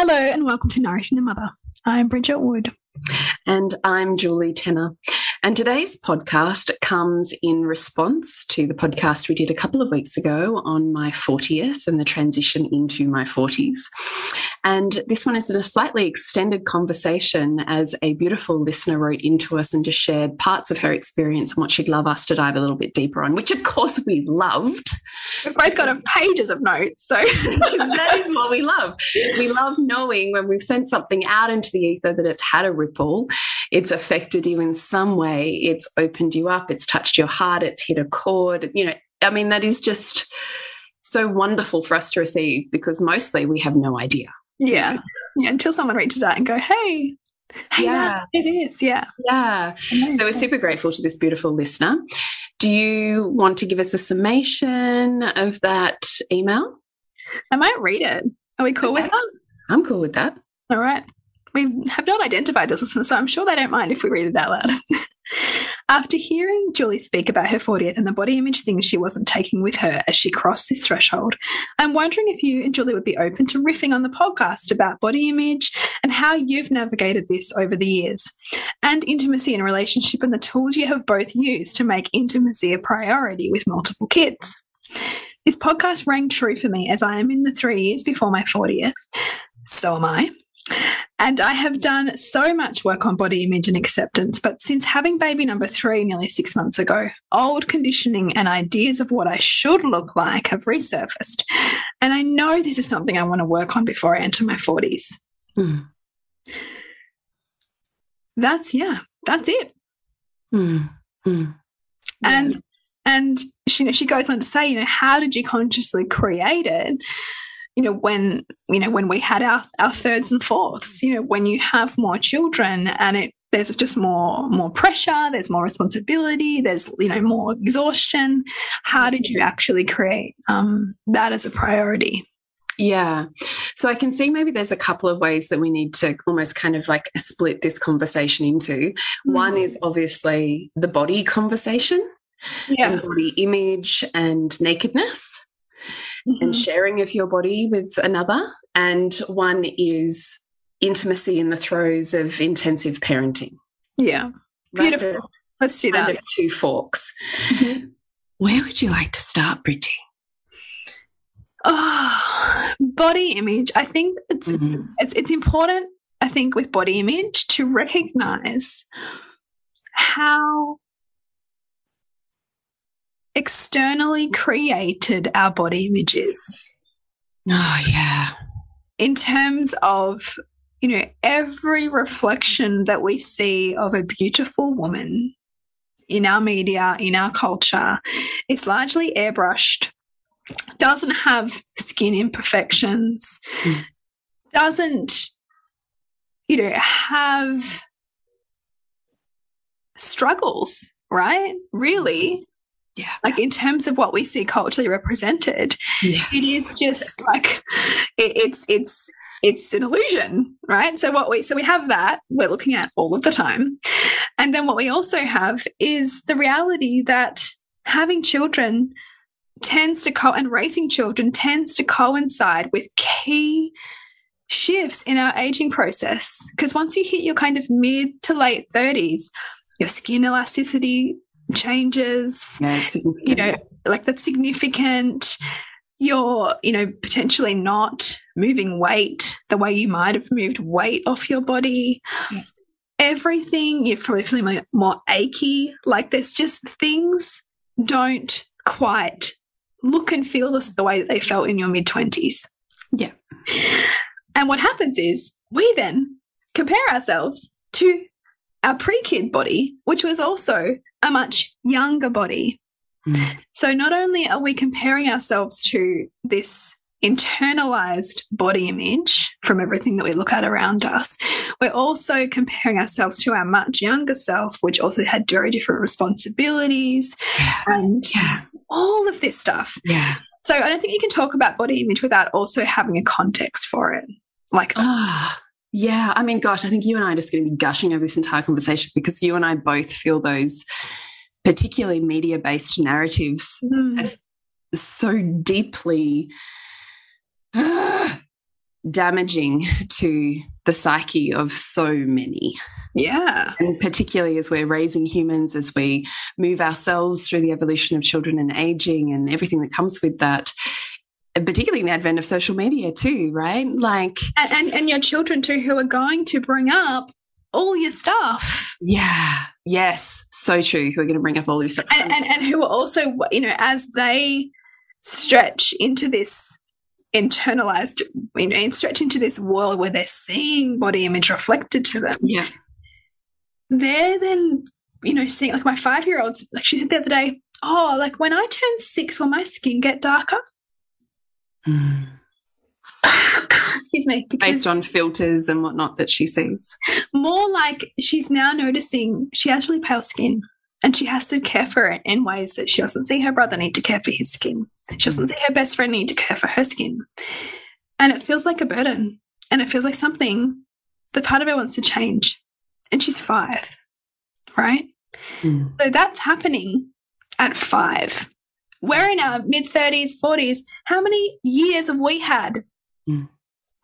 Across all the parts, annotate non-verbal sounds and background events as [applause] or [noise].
Hello, and welcome to Nourishing the Mother. I'm Bridget Wood. And I'm Julie Tenner. And today's podcast comes in response to the podcast we did a couple of weeks ago on my 40th and the transition into my 40s. And this one is in a slightly extended conversation as a beautiful listener wrote into us and just shared parts of her experience and what she'd love us to dive a little bit deeper on, which of course we loved. We've both got pages of notes. So [laughs] that is what we love. We love knowing when we've sent something out into the ether that it's had a ripple, it's affected you in some way, it's opened you up, it's touched your heart, it's hit a chord. You know, I mean, that is just so wonderful for us to receive because mostly we have no idea. Yeah. Yeah. Until someone reaches out and go, hey, Hey, yeah, it is. Yeah. Yeah. So we're super grateful to this beautiful listener. Do you want to give us a summation of that email? I might read it. Are we cool okay. with that? I'm cool with that. All right. We have not identified this listener, so I'm sure they don't mind if we read it out loud. [laughs] After hearing Julie speak about her 40th and the body image things she wasn't taking with her as she crossed this threshold, I'm wondering if you and Julie would be open to riffing on the podcast about body image and how you've navigated this over the years, and intimacy in relationship and the tools you have both used to make intimacy a priority with multiple kids. This podcast rang true for me as I am in the three years before my 40th. So am I. And I have done so much work on body image and acceptance, but since having baby number three nearly six months ago, old conditioning and ideas of what I should look like have resurfaced. And I know this is something I want to work on before I enter my 40s. Mm. That's, yeah, that's it. Mm. Mm. And and she, she goes on to say, you know, how did you consciously create it? You know when you know when we had our our thirds and fourths you know when you have more children and it there's just more more pressure there's more responsibility there's you know more exhaustion how did you actually create um, that as a priority yeah. So I can see maybe there's a couple of ways that we need to almost kind of like split this conversation into. Mm. One is obviously the body conversation, yeah. and body image and nakedness mm -hmm. and mm-hmm. sharing of your body with another. And one is intimacy in the throes of intensive parenting. Yeah. Beautiful. Let's do that. two forks. Mm -hmm. Where would you like to start, Bridgie? Oh, body image. I think it's, mm -hmm. it's it's important. I think with body image to recognize how externally created our body images. Oh, yeah. In terms of, you know, every reflection that we see of a beautiful woman in our media, in our culture, is largely airbrushed, doesn't have skin imperfections, mm. doesn't, you know, have struggles, right? Really, yeah. Like in terms of what we see culturally represented, yeah. it is just like it, it's it's it's an illusion, right? So what we so we have that we're looking at all of the time. And then what we also have is the reality that having children tends to co and raising children tends to coincide with key shifts in our aging process. Because once you hit your kind of mid to late 30s, your skin elasticity changes. Yeah, you know, like that's significant. You're, you know, potentially not moving weight the way you might have moved weight off your body. Yeah. Everything, you're probably feeling more achy. Like there's just things don't quite look and feel the way that they felt in your mid 20s. Yeah. And what happens is we then compare ourselves to our pre kid body, which was also a much younger body. Mm. So not only are we comparing ourselves to this internalized body image from everything that we look at around us, we're also comparing ourselves to our much younger self, which also had very different responsibilities yeah. and yeah. all of this stuff. Yeah. So I don't think you can talk about body image without also having a context for it. Like Oh, yeah. I mean, gosh, I think you and I are just going to be gushing over this entire conversation because you and I both feel those particularly media based narratives mm. as so deeply [sighs] damaging to the psyche of so many. Yeah. And particularly as we're raising humans, as we move ourselves through the evolution of children and aging and everything that comes with that. And particularly in the advent of social media too, right? Like and, and, and your children too who are going to bring up all your stuff. Yeah. Yes. So true. Who are going to bring up all your stuff. And, and, and who are also, you know, as they stretch into this internalized, you know, and stretch into this world where they're seeing body image reflected to them. Yeah. They're then, you know, seeing like my five year olds, like she said the other day, oh, like when I turn six, will my skin get darker? Mm. [sighs] Excuse me. Based on filters and whatnot that she sees. More like she's now noticing she has really pale skin and she has to care for it in ways that she doesn't see her brother need to care for his skin. She doesn't mm. see her best friend need to care for her skin. And it feels like a burden. And it feels like something that part of her wants to change. And she's five, right? Mm. So that's happening at five. We're in our mid 30s, 40s. How many years have we had? Mm.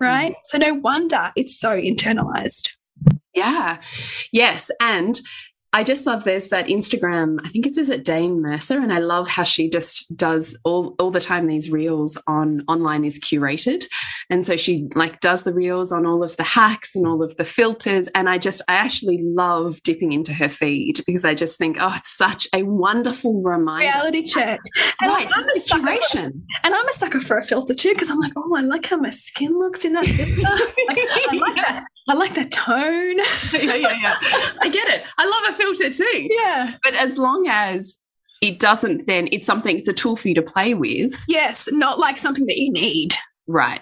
Right? So no wonder it's so internalized. Yeah. Yes. And I just love there's that Instagram, I think it says it Danae Mercer, and I love how she just does all, all the time these reels on online is curated. And so she like does the reels on all of the hacks and all of the filters. And I just I actually love dipping into her feed because I just think, oh, it's such a wonderful reminder. Reality [laughs] check. And right, I'm just a curation. and I'm a sucker for a filter too, because I'm like, oh, I like how my skin looks in that filter. [laughs] like, I like [laughs] that. I like that tone. [laughs] yeah, yeah, yeah. I get it. I love a filter too. Yeah. But as long as it doesn't then it's something it's a tool for you to play with. Yes, not like something that you need. Right.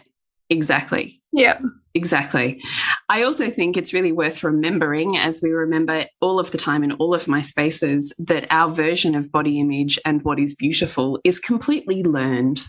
Exactly. Yeah. Exactly. I also think it's really worth remembering, as we remember all of the time in all of my spaces, that our version of body image and what is beautiful is completely learned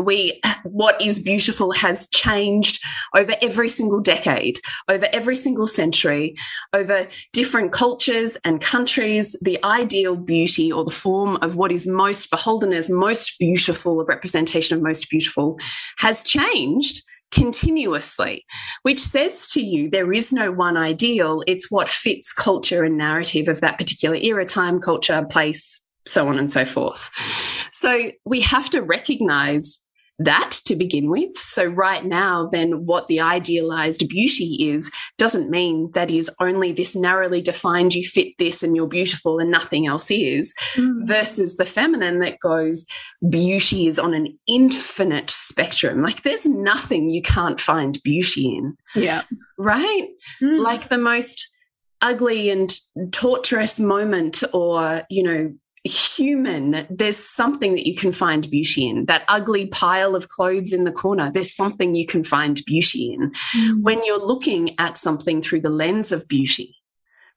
we what is beautiful has changed over every single decade over every single century over different cultures and countries the ideal beauty or the form of what is most beholden as most beautiful a representation of most beautiful has changed continuously, which says to you there is no one ideal. It's what fits culture and narrative of that particular era, time, culture, place, so on and so forth. So we have to recognize that to begin with. So, right now, then what the idealized beauty is doesn't mean that is only this narrowly defined, you fit this and you're beautiful and nothing else is, mm. versus the feminine that goes, beauty is on an infinite spectrum. Like, there's nothing you can't find beauty in. Yeah. Right? Mm. Like the most ugly and torturous moment or, you know, human, there's something that you can find beauty in. That ugly pile of clothes in the corner, there's something you can find beauty in. Mm. When you're looking at something through the lens of beauty,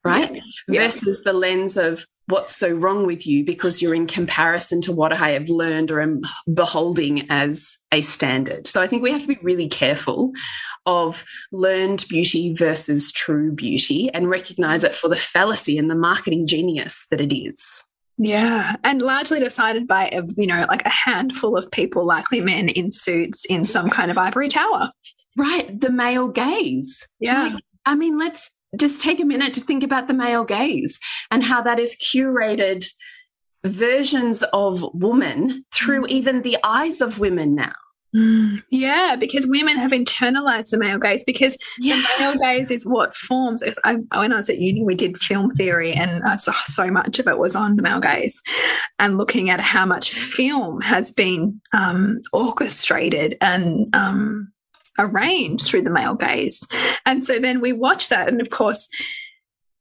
right? Yeah. Versus the lens of what's so wrong with you because you're in comparison to what I have learned or am beholding as a standard. So I think we have to be really careful of learned beauty versus true beauty and recognize it for the fallacy and the marketing genius that it is. Yeah, and largely decided by a, you know like a handful of people, likely men in suits in some kind of ivory tower. Right, the male gaze. Yeah, like, I mean, let's just take a minute to think about the male gaze and how that is curated versions of woman through mm. even the eyes of women now. Yeah, because women have internalized the male gaze because yeah. the male gaze is what forms. I, when I was at uni, we did film theory, and so, so, much of it was on the male gaze and looking at how much film has been um, orchestrated and um, arranged through the male gaze. And so then we watch that, and of course,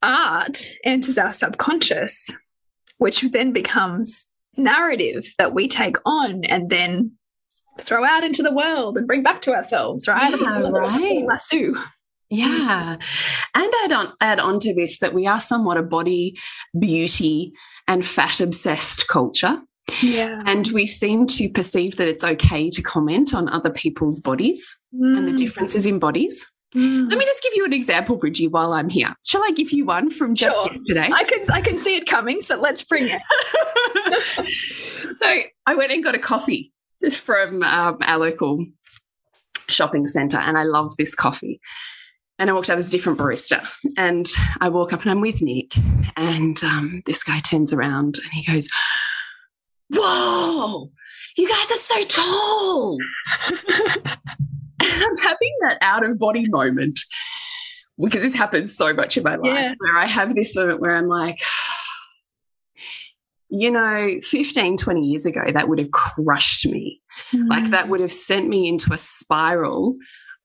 art enters our subconscious, which then becomes narrative that we take on and then throw out into the world and bring back to ourselves, right? Yeah, right. Lasso. Yeah. And add on add on to this that we are somewhat a body, beauty, and fat obsessed culture. Yeah. And we seem to perceive that it's okay to comment on other people's bodies mm. and the mm. differences in bodies. Mm. Let me just give you an example, Bridgie, while I'm here. Shall I give you one from just sure. yesterday? I can I can see it coming, so let's bring it. [laughs] so I went and got a coffee [laughs] from um, our local shopping centre, and I love this coffee. And I walked up as a different barista, and I walk up and I'm with Nick, and um, this guy turns around and he goes, whoa, you guys are so tall. [laughs] I'm having that out of body moment because this happens so much in my life where I have this moment where I'm like, you know, 15, 20 years ago, that would have crushed me. Mm. Like that would have sent me into a spiral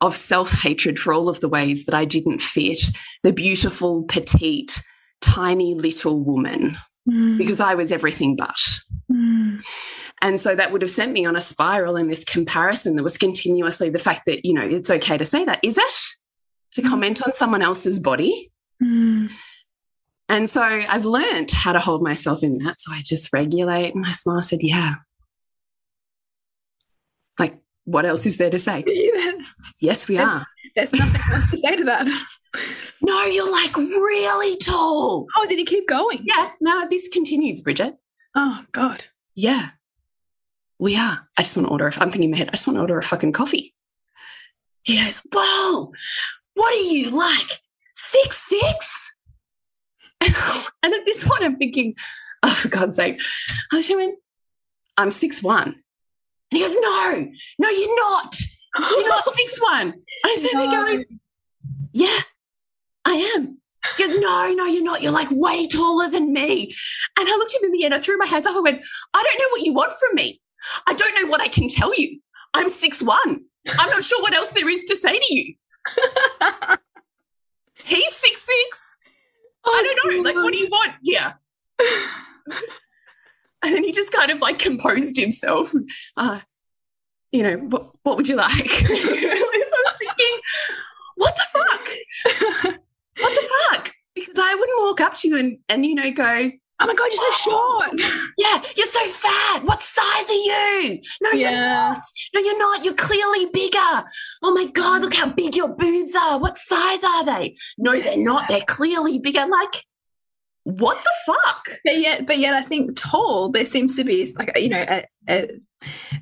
of self hatred for all of the ways that I didn't fit the beautiful, petite, tiny little woman mm. because I was everything but. Mm. And so that would have sent me on a spiral in this comparison that was continuously the fact that, you know, it's okay to say that. Is it? To mm. comment on someone else's body? Mm. And so I've learned how to hold myself in that. So I just regulate and I smile. I said, yeah. What else is there to say? [laughs] yes, we there's, are. There's nothing else to say to that. [laughs] no, you're like really tall. Oh, did he keep going? Yeah. No, this continues, Bridget. Oh, God. Yeah. We are. I just want to order. I'm thinking in my head, I just want to order a fucking coffee. He goes, Whoa, what are you like? Six six? [laughs] and at this point, I'm thinking, oh, for God's sake. I was I'm six one. And he goes, No, no, you're not. You're not [laughs] six one. And I said, no. going, Yeah, I am. He goes, No, no, you're not. You're like way taller than me. And I looked at him in the end. I threw my hands up. I went, I don't know what you want from me. I don't know what I can tell you. I'm six one. I'm not sure what else there is to say to you. [laughs] He's six six. Oh, I don't know. Like, what do you want? Yeah. [laughs] and then he just kind of like composed himself. Uh, you know, what, what would you like? [laughs] so I was thinking, what the fuck? what the fuck? Because I wouldn't walk up to you and, and you know, go, Oh my God, you're so short. Yeah, you're so fat. What size are you? No, yeah. you're not. No, you're not. You're clearly bigger. Oh my God, look how big your boobs are. What size are they? No, they're not. They're clearly bigger. Like, what the fuck? But yet, but yet, I think tall. There seems to be like you know a, a,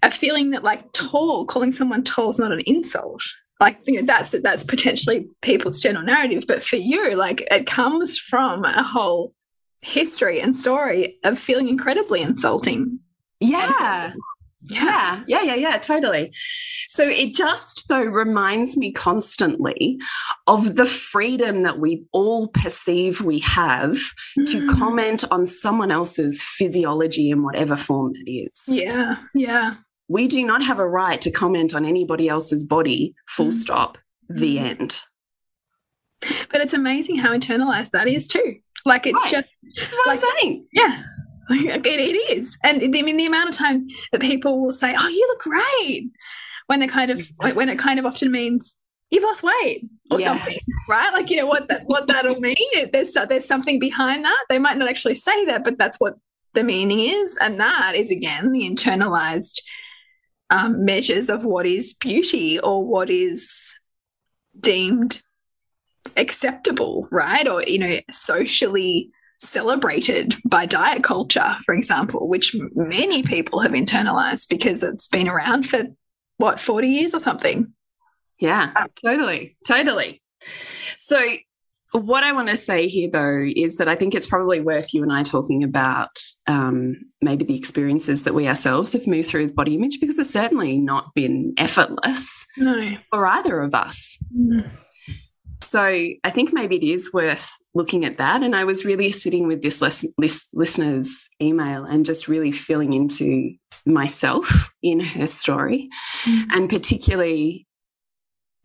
a feeling that like tall, calling someone tall is not an insult like you know, that's that's potentially people's general narrative but for you like it comes from a whole history and story of feeling incredibly insulting. Yeah. Yeah, yeah, yeah, yeah, totally. So it just, though, reminds me constantly of the freedom that we all perceive we have mm. to comment on someone else's physiology in whatever form that is. Yeah, yeah. We do not have a right to comment on anybody else's body, full mm. stop, the mm. end. But it's amazing how internalized that is, too. Like it's right. just this is what like, I'm saying. Yeah. [laughs] It, it is. And I mean the amount of time that people will say, Oh, you look great when they kind of when it kind of often means you've lost weight or yeah. something, right? Like you know what that what that'll mean. There's there's something behind that. They might not actually say that, but that's what the meaning is, and that is again the internalized um, measures of what is beauty or what is deemed acceptable, right? Or, you know, socially celebrated by diet culture, for example, which many people have internalized because it's been around for what, 40 years or something. Yeah, totally. Totally. So, what I want to say here, though, is that I think it's probably worth you and I talking about um, maybe the experiences that we ourselves have moved through with body image because it's certainly not been effortless no. for either of us. Mm. So I think maybe it is worth looking at that. And I was really sitting with this listener's email and just really feeling into myself in her story, mm. and particularly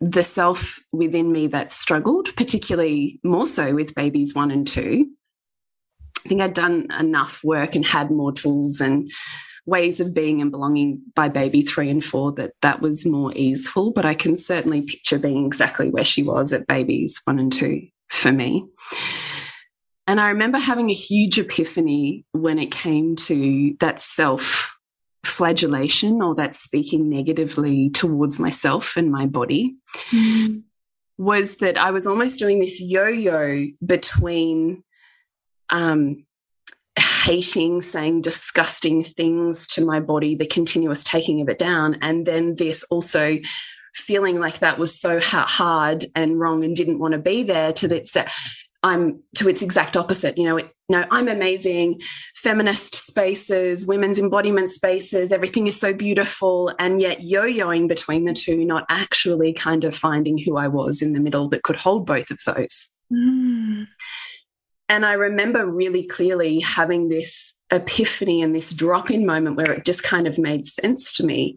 the self within me that struggled, particularly more so with babies one and two. I think I'd done enough work and had more tools and ways of being and belonging by baby three and four that that was more easeful. But I can certainly picture being exactly where she was at babies one and two for me. And I remember having a huge epiphany when it came to that self flagellation or that speaking negatively towards myself and my body mm. was that I was almost doing this yo yo between um, hating, saying disgusting things to my body, the continuous taking of it down, and then this also feeling like that was so hard and wrong and didn't want to be there to that I'm to its exact opposite. You know, it, no, I'm amazing. Feminist spaces, women's embodiment spaces, everything is so beautiful. And yet yo-yoing between the two, not actually kind of finding who I was in the middle that could hold both of those. Mm. And I remember really clearly having this epiphany and this drop in moment where it just kind of made sense to me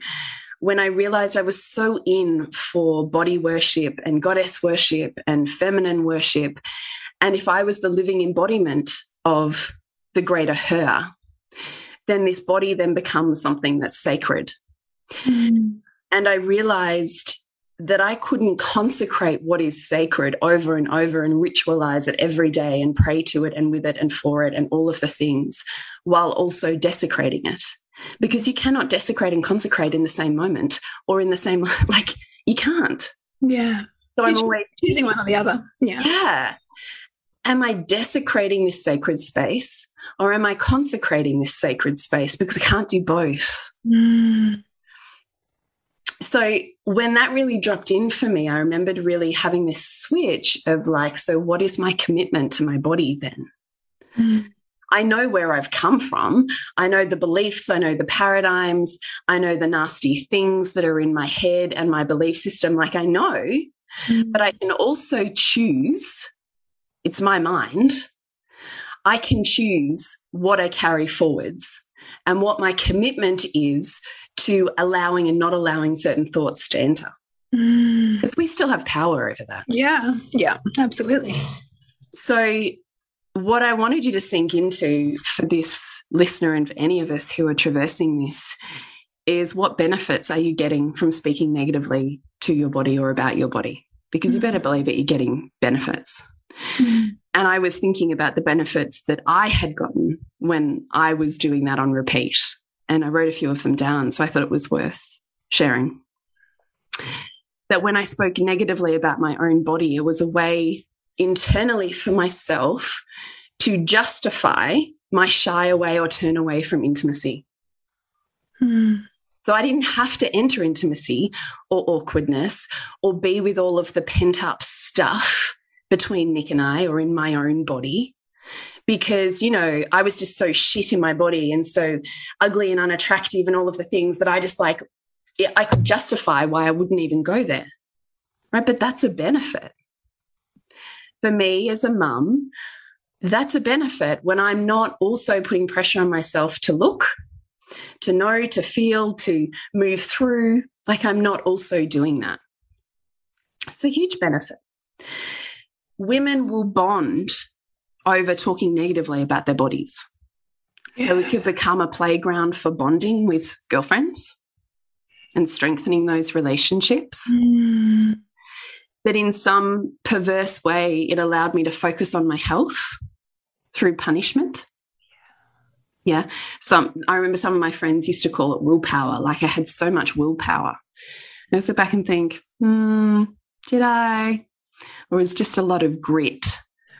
when I realized I was so in for body worship and goddess worship and feminine worship. And if I was the living embodiment of the greater her, then this body then becomes something that's sacred. Mm. And I realized that I couldn't consecrate what is sacred over and over and ritualize it every day and pray to it and with it and for it and all of the things while also desecrating it. Because you cannot desecrate and consecrate in the same moment or in the same, [laughs] like, you can't. Yeah. So You're I'm always choosing one or the other. Yeah. Yeah. Am I desecrating this sacred space or am I consecrating this sacred space? Because I can't do both. Mm so when that really dropped in for me, I remembered really having this switch of like, so what is my commitment to my body then? Mm. I know where I've come from. I know the beliefs, I know the paradigms, I know the nasty things that are in my head and my belief system. Like I know, mm. but I can also choose, it's my mind. I can choose what I carry forwards and what my commitment is to allowing and not allowing certain thoughts to enter. Mm. Because mm. we still have power over that. Yeah, yeah, absolutely. So, what I wanted you to sink into for this listener and for any of us who are traversing this is what benefits are you getting from speaking negatively to your body or about your body? Because mm. you better believe it, you're getting benefits. Mm. And I was thinking about the benefits that I had gotten when I was doing that on repeat and I wrote a few of them down. So I thought it was worth sharing. That when I spoke negatively about my own body, it was a way internally for myself to justify my shy away or turn away from intimacy. Hmm. So I didn't have to enter intimacy or awkwardness or be with all of the pent up stuff between Nick and I or in my own body because, you know, I was just so shit in my body and so ugly and unattractive and all of the things that I just like, I could justify why I wouldn't even go there. Right. But that's a benefit. For me as a mum, that's a benefit when I'm not also putting pressure on myself to look, to know, to feel, to move through. Like I'm not also doing that. It's a huge benefit. Women will bond over talking negatively about their bodies. Yeah. So it could become a playground for bonding with girlfriends and strengthening those relationships. Mm. That in some perverse way, it allowed me to focus on my health through punishment. Yeah. Some I remember some of my friends used to call it willpower. Like I had so much willpower. And I sit back and think, hmm, did I? Or was just a lot of grit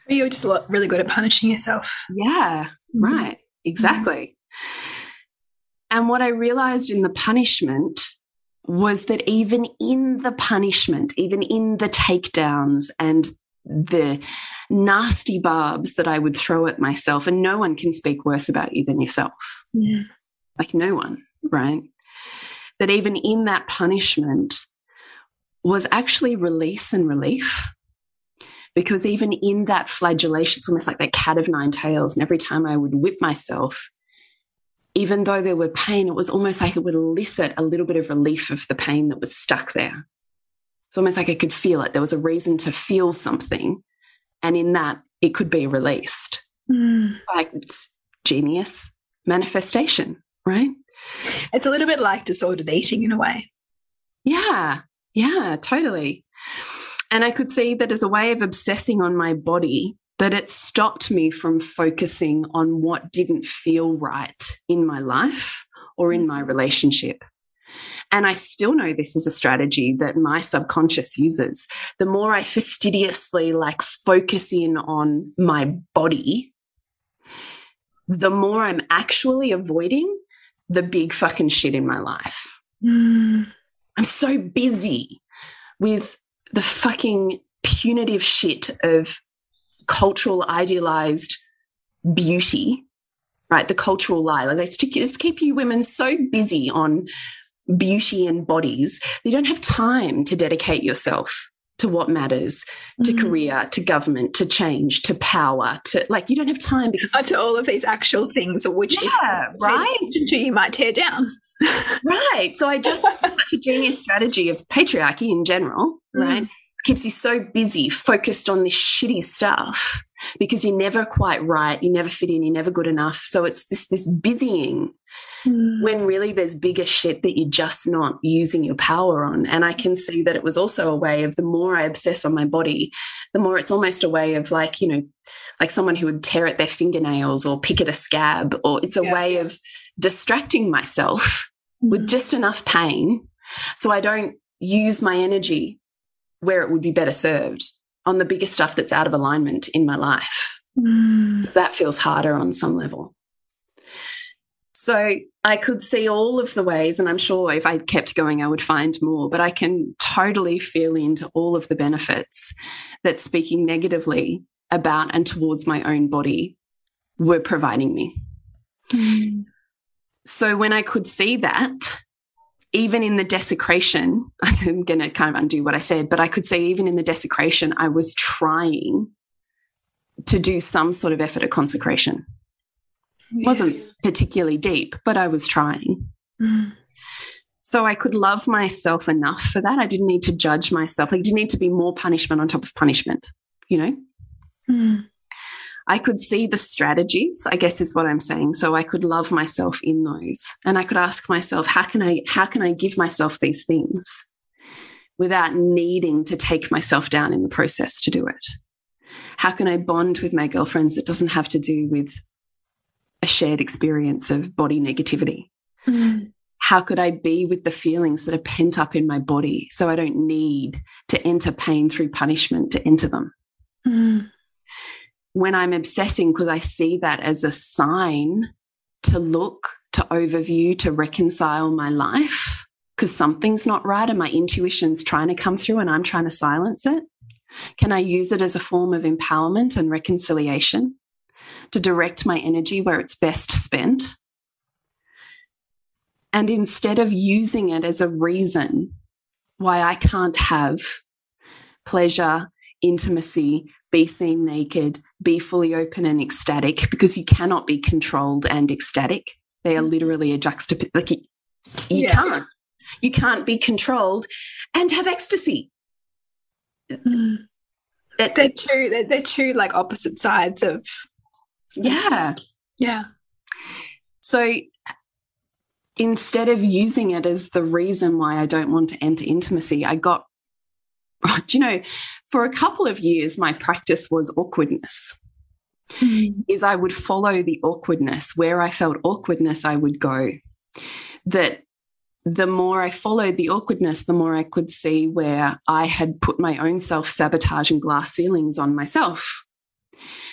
You're just really good at punishing yourself. Yeah, mm-hmm. right. Exactly. And what I realized in the punishment was that even in the punishment, even in the takedowns and the nasty barbs that I would throw at myself, and no one can speak worse about you than yourself. Yeah. Like, no one, right? That even in that punishment was actually release and relief. Because even in that flagellation, it's almost like that cat of nine tails. And every time I would whip myself, even though there were pain, it was almost like it would elicit a little bit of relief of the pain that was stuck there. It's almost like I could feel it. There was a reason to feel something. And in that, it could be released. Mm. Like it's genius manifestation, right? It's a little bit like disordered eating in a way. Yeah, yeah, totally. And I could see that as a way of obsessing on my body, that it stopped me from focusing on what didn't feel right in my life or in my relationship. And I still know this is a strategy that my subconscious uses. The more I fastidiously like focus in on my body, the more I'm actually avoiding the big fucking shit in my life. Mm. I'm so busy with the fucking punitive shit of cultural idealized beauty, right? The cultural lie. Like let's, let's keep you women so busy on beauty and bodies. You don't have time to dedicate yourself to what matters to mm. career to government to change to power to like you don't have time because oh, to all of these actual things which yeah right? to you might tear down. Right. So i just [laughs] such a genius strategy of patriarchy in general mm. right keeps you so busy, focused on this shitty stuff because you're never quite right, you never fit in, you're never good enough. So it's this this busying mm. when really there's bigger shit that you're just not using your power on. And I can see that it was also a way of the more I obsess on my body, the more it's almost a way of like, you know, like someone who would tear at their fingernails or pick at a scab, or it's a yeah. way of distracting myself mm. [laughs] with just enough pain so I don't use my energy where it would be better served on the bigger stuff that's out of alignment in my life. Mm. That feels harder on some level. So I could see all of the ways, and I'm sure if I kept going, I would find more, but I can totally feel into all of the benefits that speaking negatively about and towards my own body were providing me. Mm. So when I could see that, even in the desecration, [laughs] I'm going to kind of undo what I said, but I could say even in the desecration, I was trying to do some sort of effort at consecration. Yeah. Wasn't particularly deep, but I was trying. Mm. So I could love myself enough for that. I didn't need to judge myself. I didn't need to be more punishment on top of punishment, you know? Mm. I could see the strategies, I guess is what I'm saying. So I could love myself in those. And I could ask myself, how can I how can I give myself these things without needing to take myself down in the process to do it? How can I bond with my girlfriends that doesn't have to do with a shared experience of body negativity? Mm. How could I be with the feelings that are pent up in my body so I don't need to enter pain through punishment to enter them? Mm when I'm obsessing, because I see that as a sign to look, to overview, to reconcile my life, because something's not right and my intuition's trying to come through and I'm trying to silence it? Can I use it as a form of empowerment and reconciliation to direct my energy where it's best spent? And instead of using it as a reason why I can't have pleasure, intimacy, be seen naked, be fully open and ecstatic, because you cannot be controlled and ecstatic. They are literally a juxtaposition. Like you, you yeah. can't. You can't be controlled and have ecstasy. Mm. It, they're two. They're, they're two like opposite sides of. Yeah. Yeah. So instead of using it as the reason why I don't want to enter intimacy, I got [laughs] do you know, for a couple of years, my practice was awkwardness. Mm. Is I would follow the awkwardness. Where I felt awkwardness, I would go. That the more I followed the awkwardness, the more I could see where I had put my own self sabotage and glass ceilings on myself.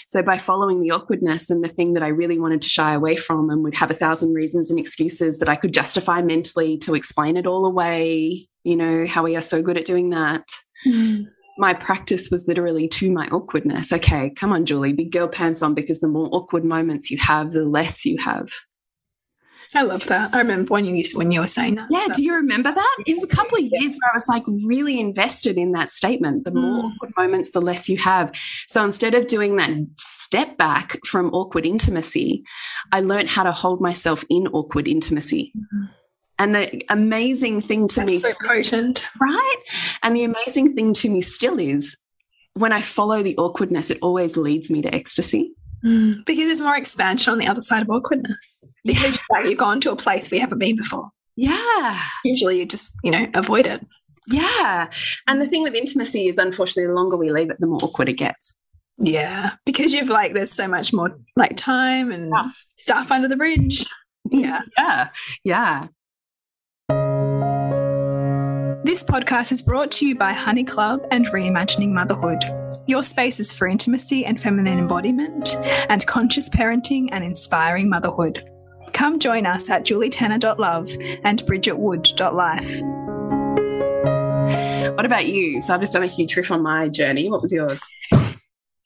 So by following the awkwardness and the thing that I really wanted to shy away from and would have a thousand reasons and excuses that I could justify mentally to explain it all away, you know, how we are so good at doing that. Mm. My practice was literally to my awkwardness. Okay, come on, Julie, big girl pants on because the more awkward moments you have, the less you have. I love that. I remember when you when you were saying that. Yeah, do you remember that? It was a couple of years where I was like really invested in that statement. The more mm. awkward moments, the less you have. So instead of doing that step back from awkward intimacy, I learned how to hold myself in awkward intimacy. Mm. And the amazing thing to That's me, so potent, right? And the amazing thing to me still is when I follow the awkwardness, it always leads me to ecstasy. Mm, because there's more expansion on the other side of awkwardness. Because yeah. you've gone to a place we haven't been before. Yeah. Usually you just, you know, avoid it. Yeah. And the thing with intimacy is, unfortunately, the longer we leave it, the more awkward it gets. Yeah. Because you've like, there's so much more like time and stuff, stuff under the bridge. [laughs] Yeah. Yeah. Yeah. This podcast is brought to you by Honey Club and Reimagining Motherhood. Your spaces for intimacy and feminine embodiment, and conscious parenting and inspiring motherhood. Come join us at julietenner.love and bridgetwood.life. What about you? So I've just done a huge riff on my journey. What was yours?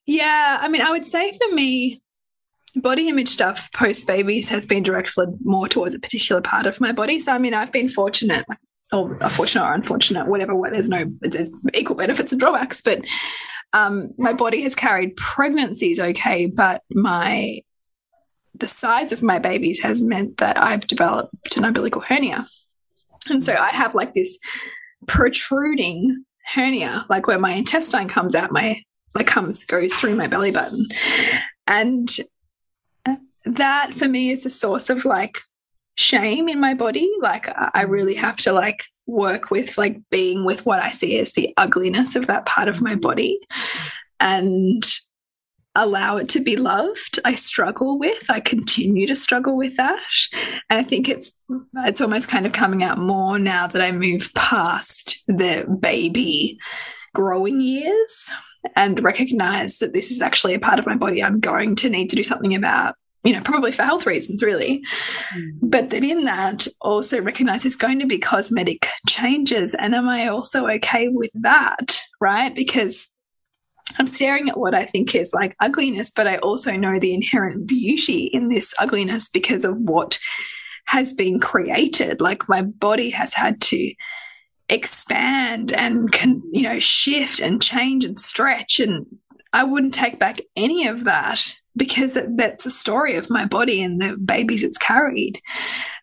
Yeah, I mean, I would say for me, body image stuff post babies has been directed more towards a particular part of my body. So, I mean, I've been fortunate, or fortunate or unfortunate, whatever. There's no there's equal benefits and drawbacks, but um, my body has carried pregnancies okay, but my the size of my babies has meant that I've developed an umbilical hernia, and so I have like this protruding hernia, like where my intestine comes out, my like comes goes through my belly button, and that for me is a source of like shame in my body. Like I really mm. have to like work with like being with what I see as the ugliness of that part of my mm. body and allow it to be loved. I struggle with, I continue to struggle with that. And I think it's it's almost kind of coming out more now that I move past the baby growing years and recognize that this is actually a part of my body I'm going to need to do something about you know, probably for health reasons, really. Mm. But that in that also recognize there's going to be cosmetic changes. And am I also okay with that? Right? Because I'm staring at what I think is like ugliness, but I also know the inherent beauty in this ugliness because of what has been created. Like my body has had to expand and can, you know, shift and change and stretch. And I wouldn't take back any of that because that's a story of my body and the babies it's carried.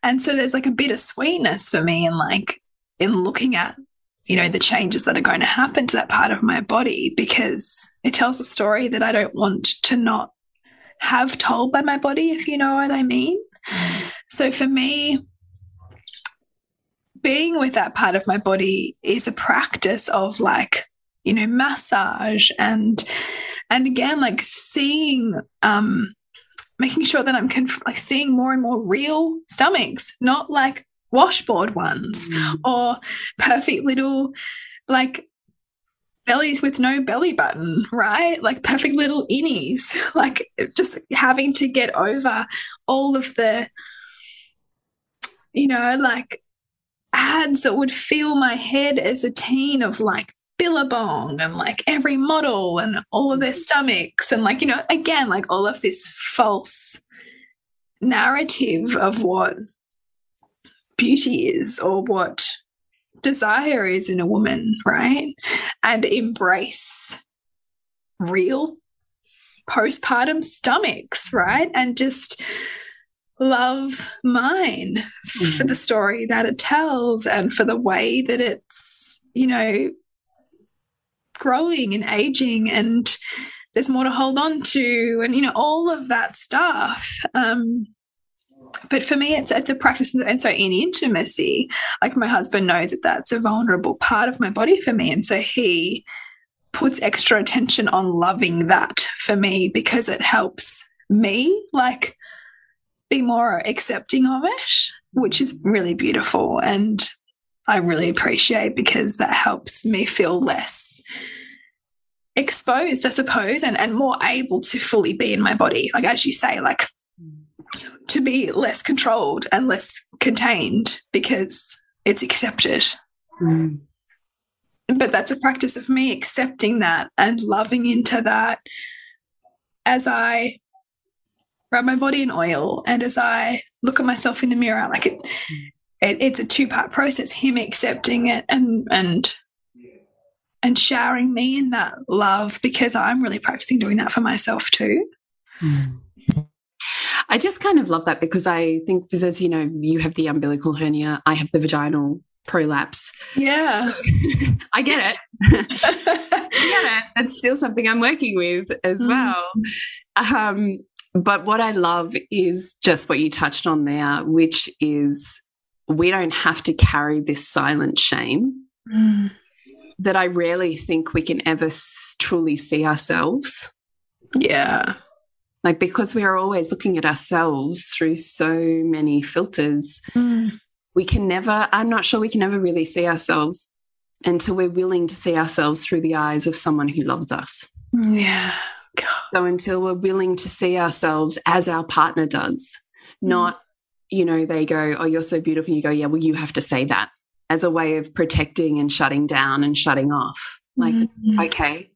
And so there's like a bit of sweetness for me in like in looking at you know the changes that are going to happen to that part of my body because it tells a story that I don't want to not have told by my body if you know what I mean. Mm. So for me being with that part of my body is a practice of like you know massage and and again like seeing um making sure that i'm like seeing more and more real stomachs not like washboard ones mm. or perfect little like bellies with no belly button, right? Like perfect little innies, [laughs] like just having to get over all of the, you know, like ads that would fill my head as a teen of like Billabong and like every model and all of their stomachs and like you know again like all of this false narrative of what beauty is or what desire is in a woman right? And embrace real postpartum stomachs right? And just love mine mm. for the story that it tells and for the way that it's you know growing and aging and there's more to hold on to and you know all of that stuff. Um but for me it's it's a practice and so in intimacy like my husband knows that that's a vulnerable part of my body for me. And so he puts extra attention on loving that for me because it helps me like be more accepting of it which is really beautiful. And I really appreciate because that helps me feel less exposed, I suppose, and, and more able to fully be in my body. Like, as you say, like to be less controlled and less contained because it's accepted. Mm. But that's a practice of me accepting that and loving into that as I rub my body in oil and as I look at myself in the mirror. Like it, it it's a two part process. Him accepting it and and and showering me in that love because I'm really practicing doing that for myself too. Mm. I just kind of love that because I think, because as you know, you have the umbilical hernia, I have the vaginal prolapse. Yeah. [laughs] I get it. [laughs] I get it. That's still something I'm working with as mm. well. Um, but what I love is just what you touched on there, which is we don't have to carry this silent shame mm. that I rarely think we can ever truly see ourselves. Yeah. Like, because we are always looking at ourselves through so many filters, mm. we can never, I'm not sure we can ever really see ourselves until we're willing to see ourselves through the eyes of someone who loves us. Yeah. God. So until we're willing to see ourselves as our partner does, mm. not, you know, they go, Oh, you're so beautiful. You go, Yeah, well, you have to say that as a way of protecting and shutting down and shutting off. Like, mm -hmm. okay,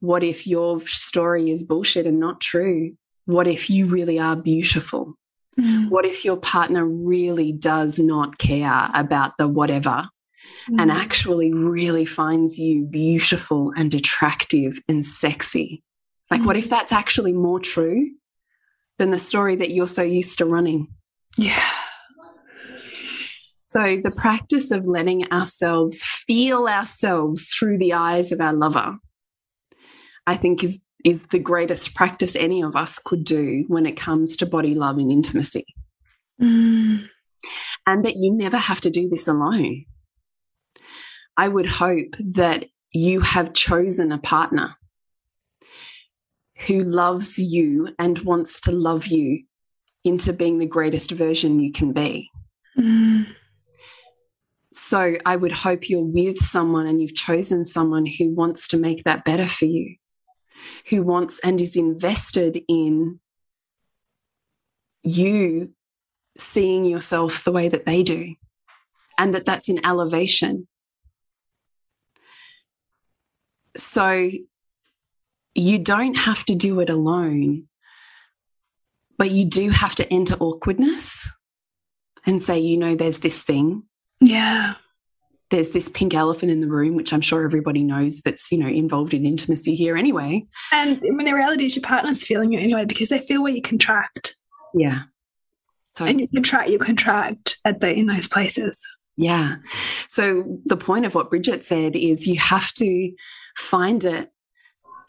what if your story is bullshit and not true? What if you really are beautiful? Mm. What if your partner really does not care about the whatever mm. and actually really finds you beautiful and attractive and sexy? Like, mm. what if that's actually more true than the story that you're so used to running? Yeah. So, the practice of letting ourselves feel ourselves through the eyes of our lover I think is is the greatest practice any of us could do when it comes to body love and intimacy. Mm. And that you never have to do this alone. I would hope that you have chosen a partner who loves you and wants to love you into being the greatest version you can be. Mm. So I would hope you're with someone and you've chosen someone who wants to make that better for you who wants and is invested in you seeing yourself the way that they do and that that's an elevation so you don't have to do it alone but you do have to enter awkwardness and say you know there's this thing yeah there's this pink elephant in the room, which I'm sure everybody knows that's, you know, involved in intimacy here anyway. And when the reality is your partner's feeling it anyway because they feel where you contract. Yeah. Totally. And you contract, you contract at the in those places. Yeah. So the point of what Bridget said is you have to find it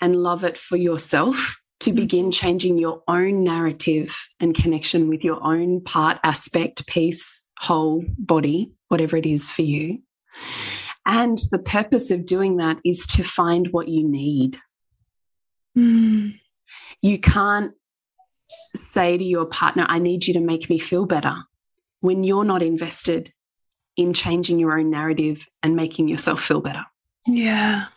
and love it for yourself to begin changing your own narrative and connection with your own part, aspect, piece, whole body, whatever it is for you. And the purpose of doing that is to find what you need. Mm. You can't say to your partner, I need you to make me feel better when you're not invested in changing your own narrative and making yourself feel better. Yeah.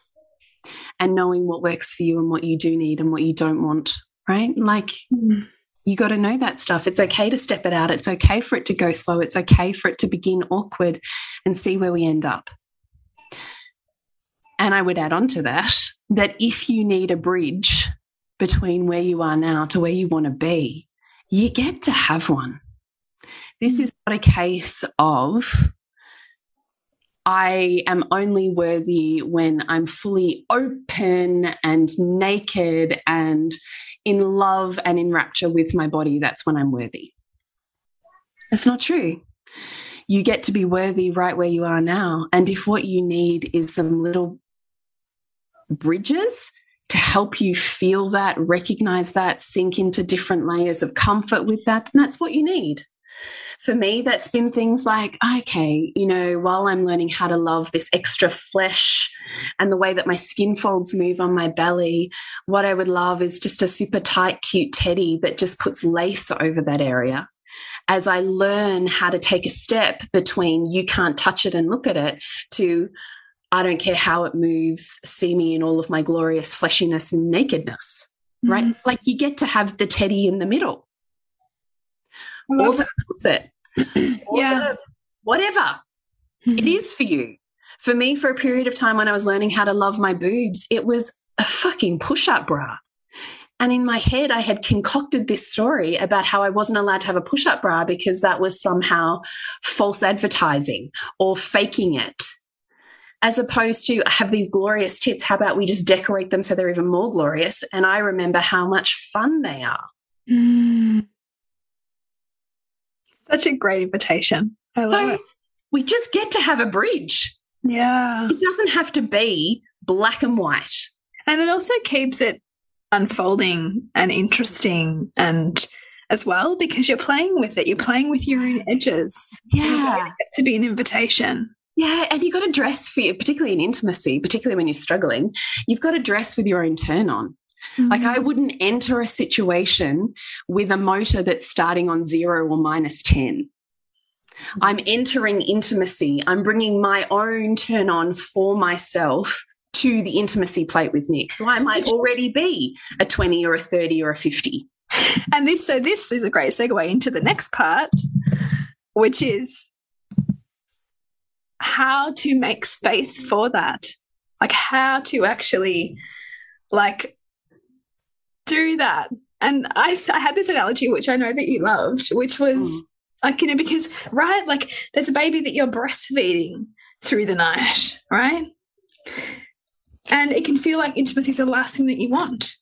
And knowing what works for you and what you do need and what you don't want, right? Like, mm you got to know that stuff. It's okay to step it out. It's okay for it to go slow. It's okay for it to begin awkward and see where we end up. And I would add on to that that if you need a bridge between where you are now to where you want to be, you get to have one. This is not a case of I am only worthy when I'm fully open and naked and in love and in rapture with my body, that's when I'm worthy. It's not true. You get to be worthy right where you are now. And if what you need is some little bridges to help you feel that, recognize that, sink into different layers of comfort with that, then that's what you need for me, that's been things like, okay, you know, while I'm learning how to love this extra flesh and the way that my skin folds move on my belly, what I would love is just a super tight, cute teddy that just puts lace over that area. As I learn how to take a step between you can't touch it and look at it to I don't care how it moves, see me in all of my glorious fleshiness and nakedness, mm -hmm. right? Like you get to have the teddy in the middle. Or the [clears throat] yeah. whatever mm -hmm. it is for you. For me, for a period of time when I was learning how to love my boobs, it was a fucking push up bra. And in my head, I had concocted this story about how I wasn't allowed to have a push up bra because that was somehow false advertising or faking it as opposed to have these glorious tits. How about we just decorate them so they're even more glorious? And I remember how much fun they are. Mm. Such a great invitation. so it. we just get to have a bridge. Yeah. It doesn't have to be black and white. And it also keeps it unfolding and interesting and as well because you're playing with it. You're playing with your own edges. Yeah. to be an invitation. Yeah, and you've got to dress for you, particularly in intimacy, particularly when you're struggling, you've got to dress with your own turn on. Mm -hmm. Like I wouldn't enter a situation with a motor that's starting on zero or minus 10. Mm -hmm. I'm entering intimacy. I'm bringing my own turn on for myself to the intimacy plate with Nick. So I might already be a 20 or a 30 or a 50. And this, so this is a great segue into the next part, which is how to make space for that like how to actually like do that. And I, I had this analogy which i know that you loved which was mm. like you know because right like there's a baby that you're breastfeeding through the night right? And it can feel like intimacy is the last thing that you want.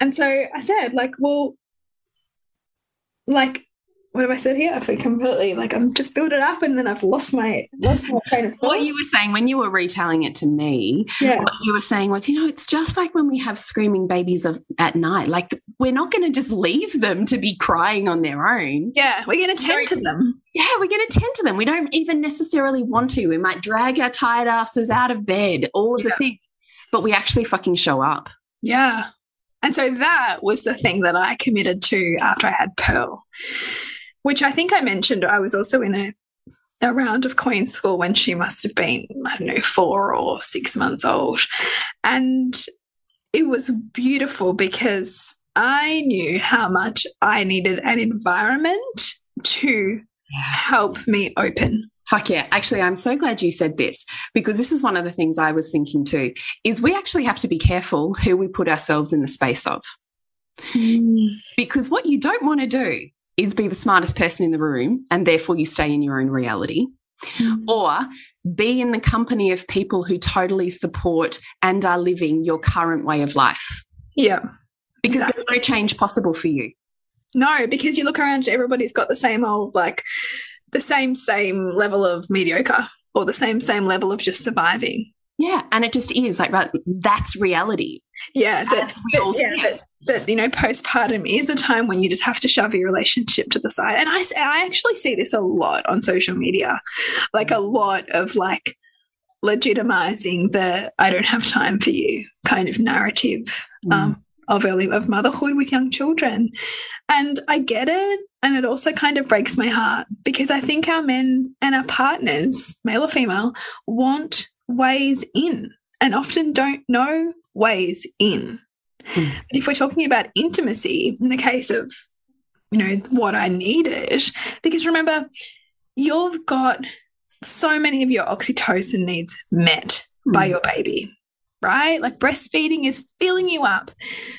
And so i said like well like what have I said here? I feel completely like I'm just build it up and then I've lost my lost my train of thought. What you were saying when you were retelling it to me, yeah. what you were saying was, you know, it's just like when we have screaming babies of, at night. Like we're not going to just leave them to be crying on their own. Yeah, we're going to tend to them. Yeah, we're going to tend to them. We don't even necessarily want to. We might drag our tired asses out of bed, all of yeah. the things, but we actually fucking show up. Yeah. And so that was the thing that I committed to after I had Pearl which I think I mentioned. I was also in a, a round of Queen School when she must have been, I don't know, four or six months old. And it was beautiful because I knew how much I needed an environment to help me open. Fuck yeah. Actually, I'm so glad you said this because this is one of the things I was thinking too is we actually have to be careful who we put ourselves in the space of. Mm. Because what you don't want to do is be the smartest person in the room and therefore you stay in your own reality. Mm. Or be in the company of people who totally support and are living your current way of life. Yeah. Because exactly. there's no change possible for you. No, because you look around, everybody's got the same old, like, the same, same level of mediocre or the same, same level of just surviving. Yeah. And it just is like, that's reality. Yeah. That's That, but, yeah that you know postpartum is a time when you just have to shove your relationship to the side. And i i actually see this a lot on social media like a lot of like legitimizing the i don't have time for you kind of narrative mm. um, of early of motherhood with young children. And i get it and it also kind of breaks my heart because i think our men and our partners male or female want ways in and often don't know ways in Mm. But if we're talking about intimacy, in the case of, you know, what I needed, because remember, you've got so many of your oxytocin needs met mm. by your baby, right? Like breastfeeding is filling you up.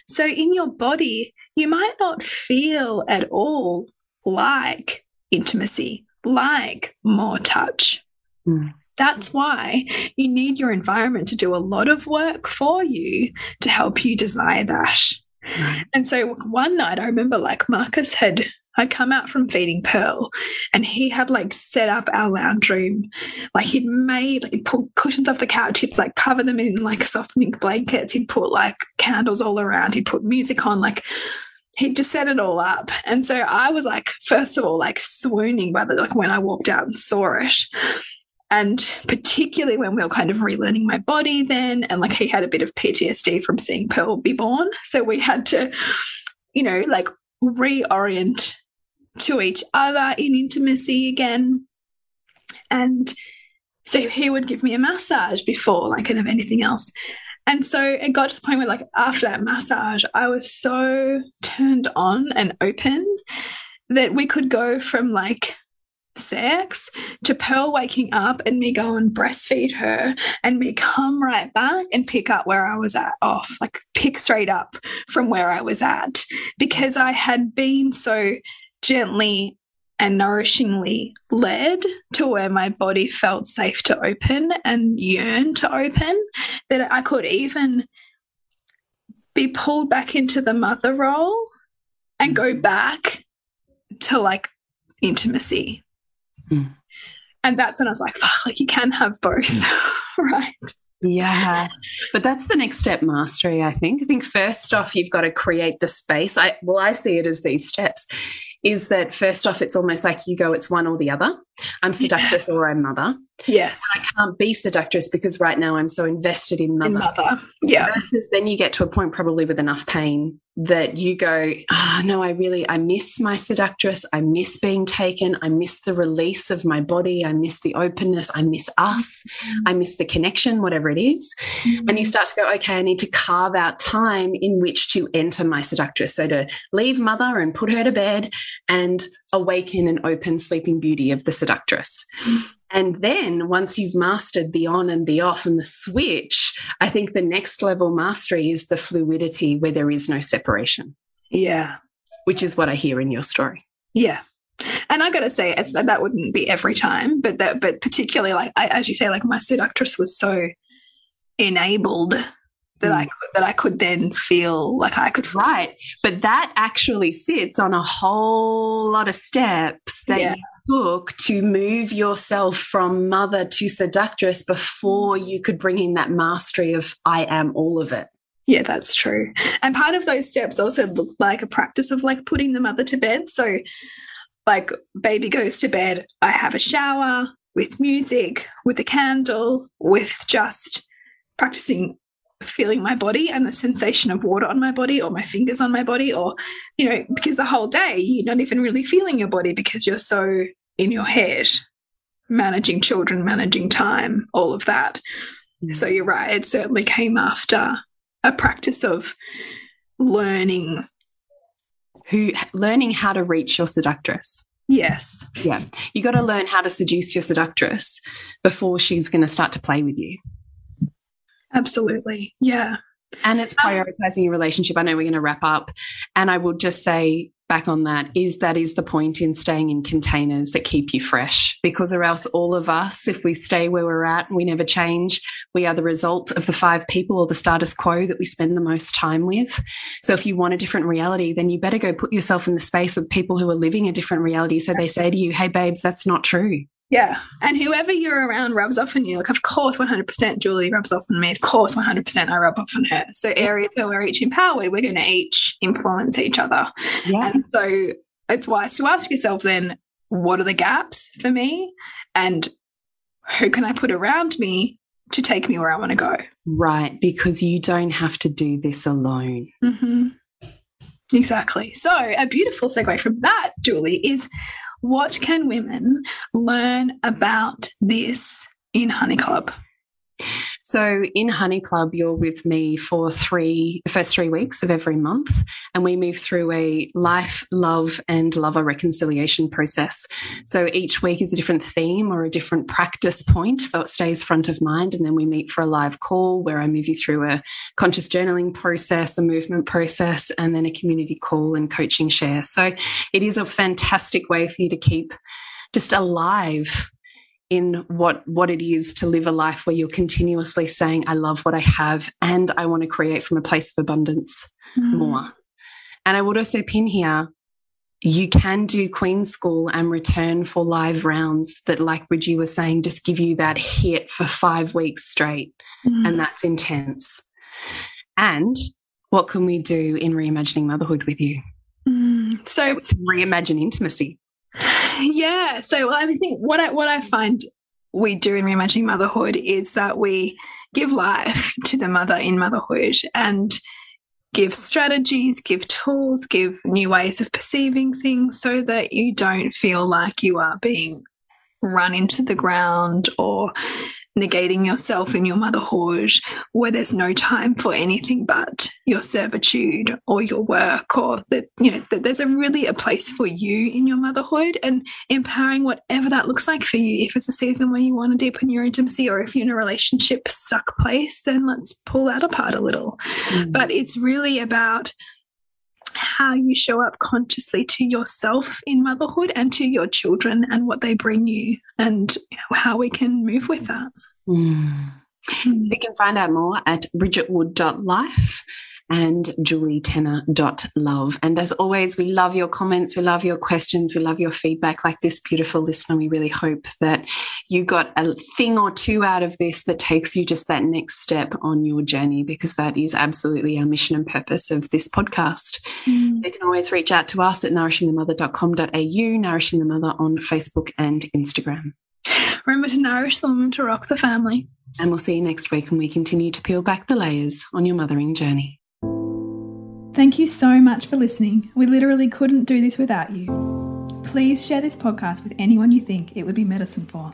So in your body, you might not feel at all like intimacy, like more touch. Mm. That's why you need your environment to do a lot of work for you to help you desire that. And so one night I remember like Marcus had I'd come out from feeding Pearl and he had like set up our lounge room. Like he'd made, like he'd put cushions off the couch, he'd like cover them in like soft mink blankets, he'd put like candles all around, he'd put music on, like he'd just set it all up. And so I was like, first of all, like swooning by the like when I walked out and saw it. And particularly when we were kind of relearning my body then, and like he had a bit of PTSD from seeing Pearl be born. So we had to, you know, like reorient to each other in intimacy again. And So he would give me a massage before, like, kind of anything else. And so it got to the point where, like, after that massage, I was so turned on and open that we could go from like sex to Pearl waking up and me go and breastfeed her and me come right back and pick up where I was at off, like pick straight up from where I was at because I had been so gently and nourishingly led to where my body felt safe to open and yearn to open that I could even be pulled back into the mother role and go back to like intimacy Mm. And that's when I was like, fuck, like you can have both, [laughs] right? Yeah. But that's the next step, mastery, I think. I think first off, you've got to create the space. I well, I see it as these steps is that first off, it's almost like you go, it's one or the other. I'm seductress yeah. or I'm mother. Yes. I can't be seductress because right now I'm so invested in mother. In mother. Yeah. Versus then you get to a point probably with enough pain that you go, oh, no, I really, I miss my seductress. I miss being taken. I miss the release of my body. I miss the openness. I miss us. Mm -hmm. I miss the connection, whatever it is. Mm -hmm. And you start to go, okay, I need to carve out time in which to enter my seductress. So to leave mother and put her to bed and awaken and open sleeping beauty of the seductress. And then once you've mastered the on and the off and the switch, I think the next level mastery is the fluidity where there is no separation. Yeah. Which is what I hear in your story. Yeah. And I got to say, it's, that wouldn't be every time, but that, but particularly like, I, as you say, like my seductress was so enabled that I mm. that I could then feel like I could right. But that actually sits on a whole lot of steps that yeah. you took to move yourself from mother to seductress before you could bring in that mastery of I am all of it. Yeah, that's true. And part of those steps also look like a practice of like putting the mother to bed. So like baby goes to bed, I have a shower with music, with a candle, with just practicing feeling my body and the sensation of water on my body or my fingers on my body or you know because the whole day you're not even really feeling your body because you're so in your head managing children managing time all of that. Mm. so you're right it certainly came after a practice of learning. Who learning how to reach your seductress. Yes. Yeah. You got to learn how to seduce your seductress before she's going to start to play with you Absolutely. Yeah. And it's um, prioritizing your relationship. I know we're going to wrap up. And I will just say back on that is that is the point in staying in containers that keep you fresh because or else all of us if we stay where we're at and we never change we are the result of the five people or the status quo that we spend the most time with so if you want a different reality then you better go put yourself in the space of people who are living a different reality so they say to you hey babes that's not true yeah. And whoever you're around rubs off on you. Like, of course, 100% Julie rubs off on me. Of course, 100% I rub off on her. So, areas where we're each empowered, we're going to each influence each other. Yeah. And so, it's wise to ask yourself then, what are the gaps for me? And who can I put around me to take me where I want to go? Right. Because you don't have to do this alone. Mm -hmm. Exactly. So, a beautiful segue from that, Julie, is what can women learn about this in Honey Club? So in Honey Club, you're with me for three, the first three weeks of every month, and we move through a life, love, and lover reconciliation process. So each week is a different theme or a different practice point, so it stays front of mind. And then we meet for a live call where I move you through a conscious journaling process, a movement process, and then a community call and coaching share. So it is a fantastic way for you to keep just alive in what what it is to live a life where you're continuously saying i love what i have and i want to create from a place of abundance mm. more and i would also pin here you can do queen school and return for live rounds that like bridgie was saying just give you that hit for five weeks straight mm. and that's intense and what can we do in reimagining motherhood with you mm. so reimagine intimacy [laughs] yeah. So I think what I what I find we do in reimagining motherhood is that we give life [laughs] to the mother in motherhood and give strategies, give tools, give new ways of perceiving things so that you don't feel like you are being run into the ground or negating yourself in your motherhood, where there's no time for anything but your servitude or your work, or that, you know, that there's a really a place for you in your motherhood and empowering whatever that looks like for you. If it's a season where you want to deepen your intimacy, or if you're in a relationship stuck place, then let's pull that apart a little. Mm. But it's really about how you show up consciously to yourself in motherhood and to your children and what they bring you and how we can move with that. Mm. You can find out more at bridgetwood.life and julietenner.love. And as always, we love your comments, we love your questions, we love your feedback. Like this beautiful listener, we really hope that you got a thing or two out of this that takes you just that next step on your journey, because that is absolutely our mission and purpose of this podcast. Mm. So you can always reach out to us at nourishingthemother.com.au, Nourishing the Mother on Facebook and Instagram. Remember to nourish the woman to rock the family. And we'll see you next week when we continue to peel back the layers on your mothering journey. Thank you so much for listening. We literally couldn't do this without you. Please share this podcast with anyone you think it would be medicine for.